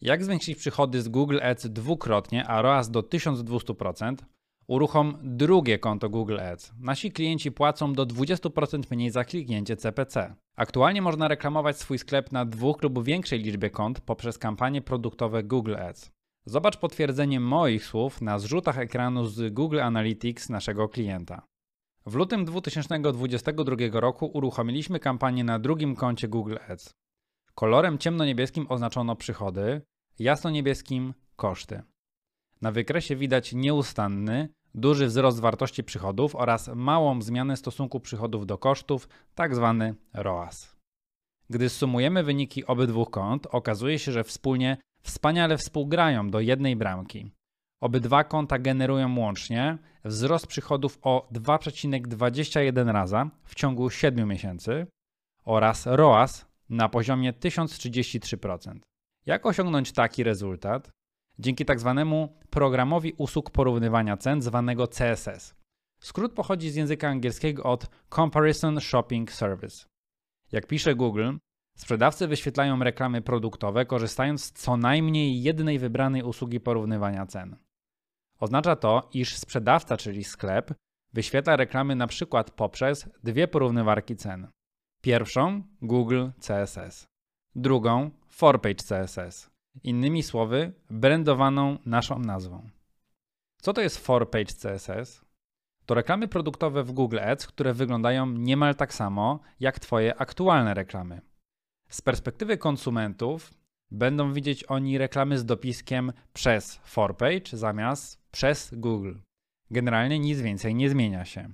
Jak zwiększyć przychody z Google Ads dwukrotnie, a ROAS do 1200%? Uruchom drugie konto Google Ads. Nasi klienci płacą do 20% mniej za kliknięcie CPC. Aktualnie można reklamować swój sklep na dwóch lub większej liczbie kont poprzez kampanie produktowe Google Ads. Zobacz potwierdzenie moich słów na zrzutach ekranu z Google Analytics naszego klienta. W lutym 2022 roku uruchomiliśmy kampanię na drugim koncie Google Ads. Kolorem ciemnoniebieskim oznaczono przychody, jasnoniebieskim koszty. Na wykresie widać nieustanny, duży wzrost wartości przychodów oraz małą zmianę stosunku przychodów do kosztów, tzw. Tak ROAS. Gdy sumujemy wyniki obydwu kont, okazuje się, że wspólnie wspaniale współgrają do jednej bramki. Obydwa konta generują łącznie wzrost przychodów o 2,21 raza w ciągu 7 miesięcy oraz ROAS na poziomie 1033%. Jak osiągnąć taki rezultat? Dzięki tak zwanemu programowi usług porównywania cen zwanego CSS. Skrót pochodzi z języka angielskiego od Comparison Shopping Service. Jak pisze Google, sprzedawcy wyświetlają reklamy produktowe korzystając z co najmniej jednej wybranej usługi porównywania cen. Oznacza to, iż sprzedawca, czyli sklep, wyświetla reklamy przykład poprzez dwie porównywarki cen. Pierwszą Google CSS, drugą 4Page CSS. Innymi słowy, brandowaną naszą nazwą. Co to jest 4Page CSS? To reklamy produktowe w Google Ads, które wyglądają niemal tak samo jak Twoje aktualne reklamy. Z perspektywy konsumentów będą widzieć oni reklamy z dopiskiem przez 4Page zamiast przez Google. Generalnie nic więcej nie zmienia się.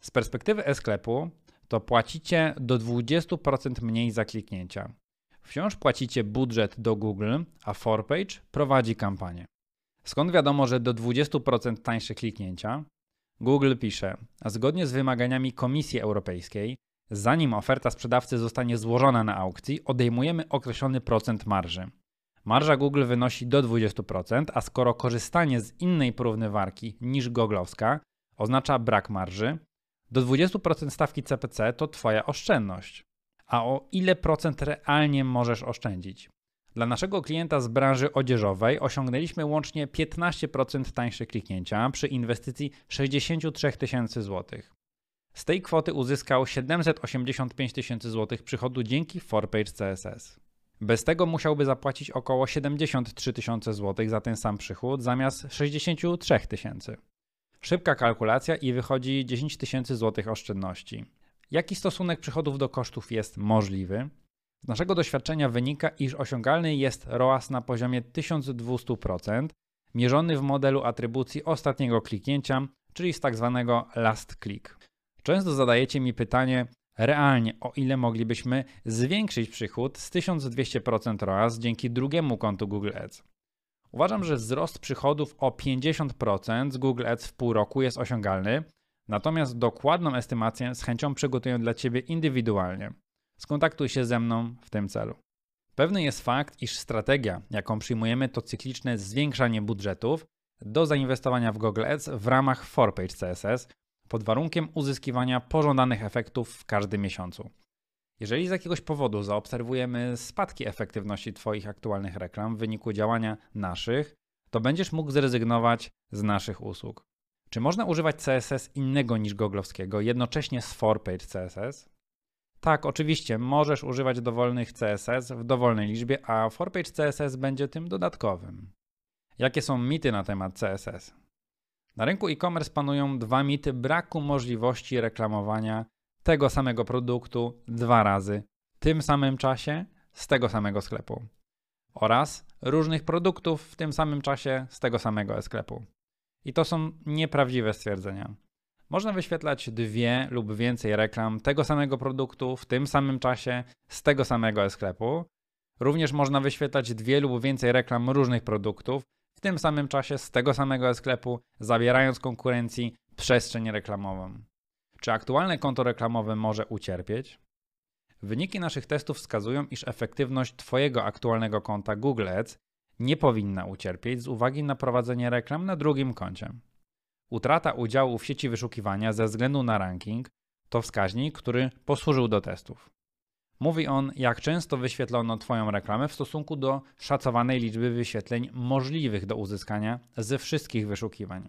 Z perspektywy e-sklepu to płacicie do 20% mniej za kliknięcia. Wciąż płacicie budżet do Google, a 4Page prowadzi kampanię. Skąd wiadomo, że do 20% tańsze kliknięcia? Google pisze, a zgodnie z wymaganiami Komisji Europejskiej, zanim oferta sprzedawcy zostanie złożona na aukcji, odejmujemy określony procent marży. Marża Google wynosi do 20%, a skoro korzystanie z innej porównywarki niż googlowska oznacza brak marży, do 20% stawki CPC to Twoja oszczędność. A o ile procent realnie możesz oszczędzić? Dla naszego klienta z branży odzieżowej osiągnęliśmy łącznie 15% tańsze kliknięcia przy inwestycji 63 tysięcy złotych. Z tej kwoty uzyskał 785 tysięcy złotych przychodu dzięki 4Page CSS. Bez tego musiałby zapłacić około 73 tysiące złotych za ten sam przychód zamiast 63 tysięcy. Szybka kalkulacja i wychodzi 10 tysięcy złotych oszczędności. Jaki stosunek przychodów do kosztów jest możliwy? Z naszego doświadczenia wynika, iż osiągalny jest ROAS na poziomie 1200%, mierzony w modelu atrybucji ostatniego kliknięcia, czyli z tak zwanego last click. Często zadajecie mi pytanie, realnie o ile moglibyśmy zwiększyć przychód z 1200% ROAS dzięki drugiemu kontu Google Ads. Uważam, że wzrost przychodów o 50% z Google Ads w pół roku jest osiągalny, natomiast dokładną estymację z chęcią przygotuję dla Ciebie indywidualnie. Skontaktuj się ze mną w tym celu. Pewny jest fakt, iż strategia, jaką przyjmujemy, to cykliczne zwiększanie budżetów do zainwestowania w Google Ads w ramach 4Page CSS pod warunkiem uzyskiwania pożądanych efektów w każdym miesiącu. Jeżeli z jakiegoś powodu zaobserwujemy spadki efektywności Twoich aktualnych reklam w wyniku działania naszych, to będziesz mógł zrezygnować z naszych usług. Czy można używać CSS innego niż googlowskiego, jednocześnie z 4Page CSS? Tak, oczywiście, możesz używać dowolnych CSS w dowolnej liczbie, a 4Page CSS będzie tym dodatkowym. Jakie są mity na temat CSS? Na rynku e-commerce panują dwa mity braku możliwości reklamowania tego samego produktu dwa razy w tym samym czasie z tego samego sklepu oraz różnych produktów w tym samym czasie z tego samego sklepu. I to są nieprawdziwe stwierdzenia. Można wyświetlać dwie lub więcej reklam tego samego produktu w tym samym czasie z tego samego sklepu. Również można wyświetlać dwie lub więcej reklam różnych produktów w tym samym czasie z tego samego sklepu, zabierając konkurencji przestrzeń reklamową. Czy aktualne konto reklamowe może ucierpieć? Wyniki naszych testów wskazują, iż efektywność Twojego aktualnego konta Google Ads nie powinna ucierpieć z uwagi na prowadzenie reklam na drugim koncie. Utrata udziału w sieci wyszukiwania ze względu na ranking to wskaźnik, który posłużył do testów. Mówi on, jak często wyświetlono Twoją reklamę w stosunku do szacowanej liczby wyświetleń możliwych do uzyskania ze wszystkich wyszukiwań.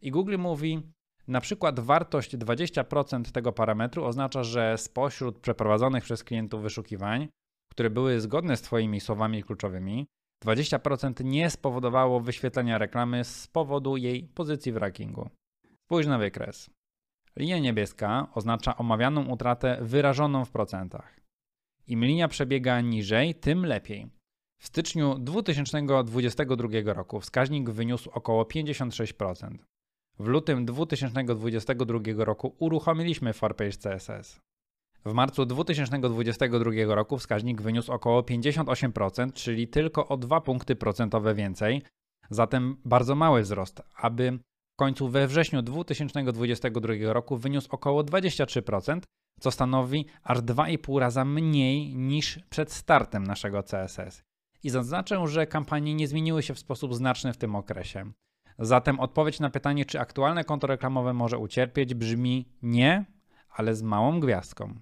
I Google mówi, na przykład wartość 20% tego parametru oznacza, że spośród przeprowadzonych przez klientów wyszukiwań, które były zgodne z Twoimi słowami kluczowymi, 20% nie spowodowało wyświetlenia reklamy z powodu jej pozycji w rankingu. Spójrz na wykres. Linia niebieska oznacza omawianą utratę wyrażoną w procentach. Im linia przebiega niżej, tym lepiej. W styczniu 2022 roku wskaźnik wyniósł około 56%. W lutym 2022 roku uruchomiliśmy Forpage CSS. W marcu 2022 roku wskaźnik wyniósł około 58%, czyli tylko o 2 punkty procentowe więcej, zatem bardzo mały wzrost, aby w końcu we wrześniu 2022 roku wyniósł około 23%, co stanowi aż 2,5 raza mniej niż przed startem naszego CSS. I zaznaczę, że kampanie nie zmieniły się w sposób znaczny w tym okresie. Zatem odpowiedź na pytanie, czy aktualne konto reklamowe może ucierpieć, brzmi nie, ale z małą gwiazdką.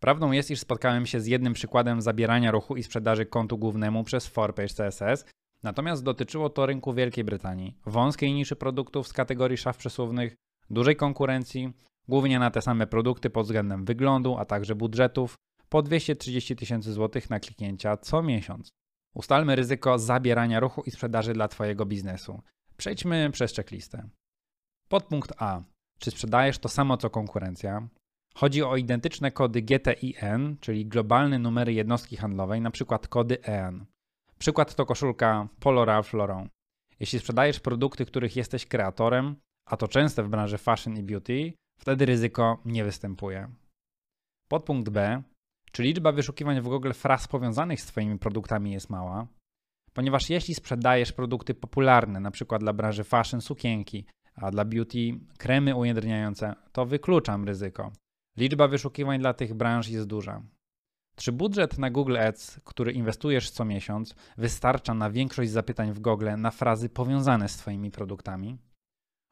Prawdą jest, iż spotkałem się z jednym przykładem zabierania ruchu i sprzedaży kontu głównemu przez Forpage CSS, natomiast dotyczyło to rynku Wielkiej Brytanii, wąskiej niszy produktów z kategorii szaf przesuwnych, dużej konkurencji, głównie na te same produkty pod względem wyglądu, a także budżetów, po 230 tysięcy złotych na kliknięcia co miesiąc. Ustalmy ryzyko zabierania ruchu i sprzedaży dla Twojego biznesu. Przejdźmy przez checklistę. Podpunkt A. Czy sprzedajesz to samo co konkurencja? Chodzi o identyczne kody GTIN, czyli globalne numery jednostki handlowej, przykład kody EN. Przykład to koszulka Polo Ralph Lauren. Jeśli sprzedajesz produkty, których jesteś kreatorem, a to częste w branży fashion i beauty, wtedy ryzyko nie występuje. Podpunkt B. Czy liczba wyszukiwań w Google fraz powiązanych z Twoimi produktami jest mała? Ponieważ jeśli sprzedajesz produkty popularne, np. dla branży fashion sukienki, a dla beauty kremy ujędrniające, to wykluczam ryzyko. Liczba wyszukiwań dla tych branż jest duża. Czy budżet na Google Ads, który inwestujesz co miesiąc, wystarcza na większość zapytań w Google na frazy powiązane z Twoimi produktami?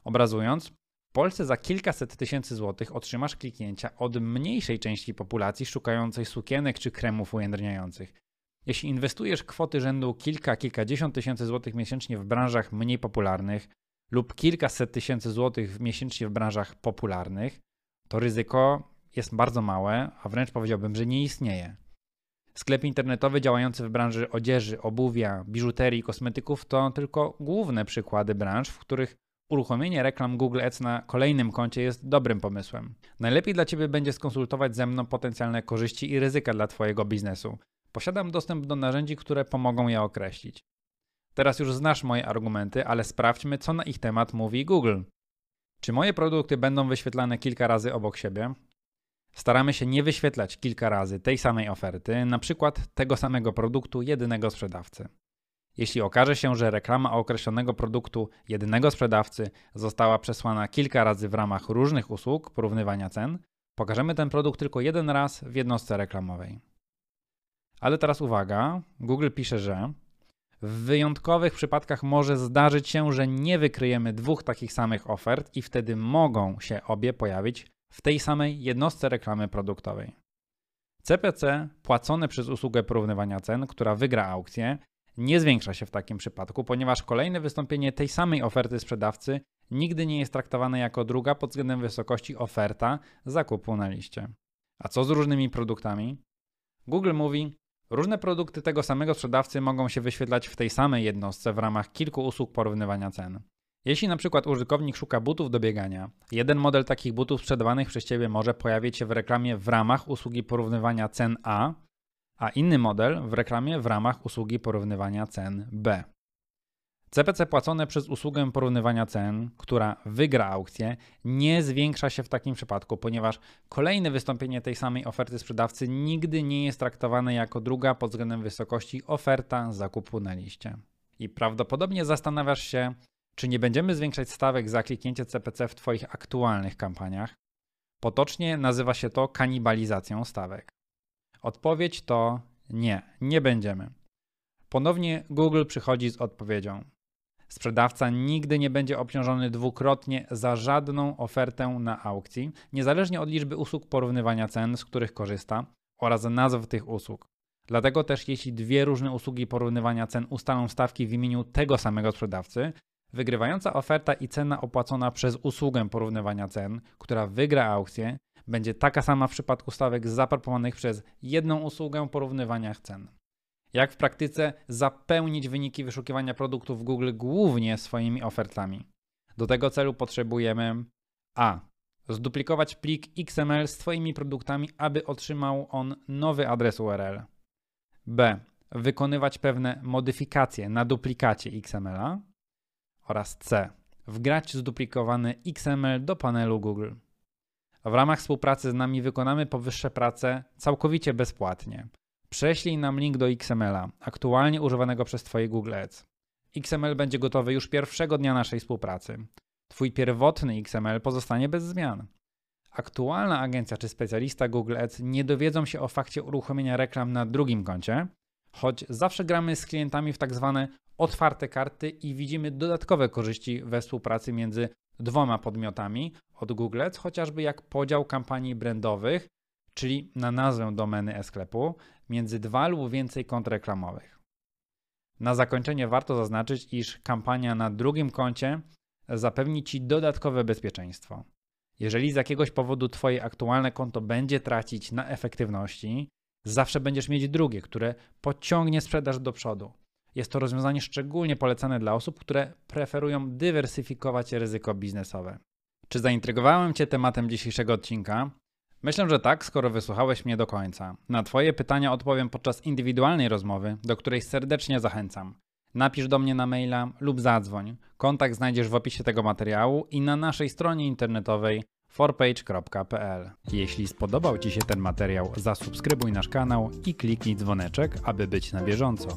Obrazując, w Polsce za kilkaset tysięcy złotych otrzymasz kliknięcia od mniejszej części populacji szukającej sukienek czy kremów ujędrniających. Jeśli inwestujesz kwoty rzędu kilka, kilkadziesiąt tysięcy złotych miesięcznie w branżach mniej popularnych lub kilkaset tysięcy złotych miesięcznie w branżach popularnych, to ryzyko jest bardzo małe, a wręcz powiedziałbym, że nie istnieje. Sklep internetowy działający w branży odzieży, obuwia, biżuterii i kosmetyków to tylko główne przykłady branż, w których uruchomienie reklam Google Ads na kolejnym koncie jest dobrym pomysłem. Najlepiej dla Ciebie będzie skonsultować ze mną potencjalne korzyści i ryzyka dla Twojego biznesu. Posiadam dostęp do narzędzi, które pomogą je określić. Teraz już znasz moje argumenty, ale sprawdźmy, co na ich temat mówi Google. Czy moje produkty będą wyświetlane kilka razy obok siebie? Staramy się nie wyświetlać kilka razy tej samej oferty, na przykład tego samego produktu jednego sprzedawcy. Jeśli okaże się, że reklama określonego produktu jednego sprzedawcy została przesłana kilka razy w ramach różnych usług porównywania cen, pokażemy ten produkt tylko jeden raz w jednostce reklamowej. Ale teraz uwaga, Google pisze, że w wyjątkowych przypadkach może zdarzyć się, że nie wykryjemy dwóch takich samych ofert i wtedy mogą się obie pojawić w tej samej jednostce reklamy produktowej. CPC płacone przez usługę porównywania cen, która wygra aukcję, nie zwiększa się w takim przypadku, ponieważ kolejne wystąpienie tej samej oferty sprzedawcy nigdy nie jest traktowane jako druga pod względem wysokości oferta zakupu na liście. A co z różnymi produktami? Google mówi, różne produkty tego samego sprzedawcy mogą się wyświetlać w tej samej jednostce w ramach kilku usług porównywania cen. Jeśli na przykład użytkownik szuka butów do biegania, jeden model takich butów sprzedawanych przez Ciebie może pojawić się w reklamie w ramach usługi porównywania cen A, a inny model w reklamie w ramach usługi porównywania cen B. CPC płacone przez usługę porównywania cen, która wygra aukcję, nie zwiększa się w takim przypadku, ponieważ kolejne wystąpienie tej samej oferty sprzedawcy nigdy nie jest traktowane jako druga pod względem wysokości oferta zakupu na liście. I prawdopodobnie zastanawiasz się, czy nie będziemy zwiększać stawek za kliknięcie CPC w Twoich aktualnych kampaniach? Potocznie nazywa się to kanibalizacją stawek. Odpowiedź to nie, nie będziemy. Ponownie Google przychodzi z odpowiedzią. Sprzedawca nigdy nie będzie obciążony dwukrotnie za żadną ofertę na aukcji, niezależnie od liczby usług porównywania cen, z których korzysta, oraz nazw tych usług. Dlatego też jeśli dwie różne usługi porównywania cen ustalą stawki w imieniu tego samego sprzedawcy, wygrywająca oferta i cena opłacona przez usługę porównywania cen, która wygra aukcję, będzie taka sama w przypadku stawek zaproponowanych przez jedną usługę porównywania cen. Jak w praktyce zapełnić wyniki wyszukiwania produktów w Google głównie swoimi ofertami? Do tego celu potrzebujemy A. Zduplikować plik XML z Twoimi produktami, aby otrzymał on nowy adres URL. B. Wykonywać pewne modyfikacje na duplikacie XML-a. Oraz C. Wgrać zduplikowany XML do panelu Google. W ramach współpracy z nami wykonamy powyższe prace całkowicie bezpłatnie. Prześlij nam link do XML-a, aktualnie używanego przez Twoje Google Ads. XML będzie gotowy już pierwszego dnia naszej współpracy. Twój pierwotny XML pozostanie bez zmian. Aktualna agencja czy specjalista Google Ads nie dowiedzą się o fakcie uruchomienia reklam na drugim koncie, choć zawsze gramy z klientami w tak zwane otwarte karty i widzimy dodatkowe korzyści we współpracy między dwoma podmiotami od Google Ads, chociażby jak podział kampanii brandowych, czyli na nazwę domeny e-sklepu, między dwa lub więcej kont reklamowych. Na zakończenie warto zaznaczyć, iż kampania na drugim koncie zapewni Ci dodatkowe bezpieczeństwo. Jeżeli z jakiegoś powodu Twoje aktualne konto będzie tracić na efektywności, zawsze będziesz mieć drugie, które pociągnie sprzedaż do przodu. Jest to rozwiązanie szczególnie polecane dla osób, które preferują dywersyfikować ryzyko biznesowe. Czy zaintrygowałem Cię tematem dzisiejszego odcinka? Myślę, że tak, skoro wysłuchałeś mnie do końca. Na Twoje pytania odpowiem podczas indywidualnej rozmowy, do której serdecznie zachęcam. Napisz do mnie na maila lub zadzwoń. Kontakt znajdziesz w opisie tego materiału i na naszej stronie internetowej forpage.pl. Jeśli spodobał Ci się ten materiał, zasubskrybuj nasz kanał i kliknij dzwoneczek, aby być na bieżąco.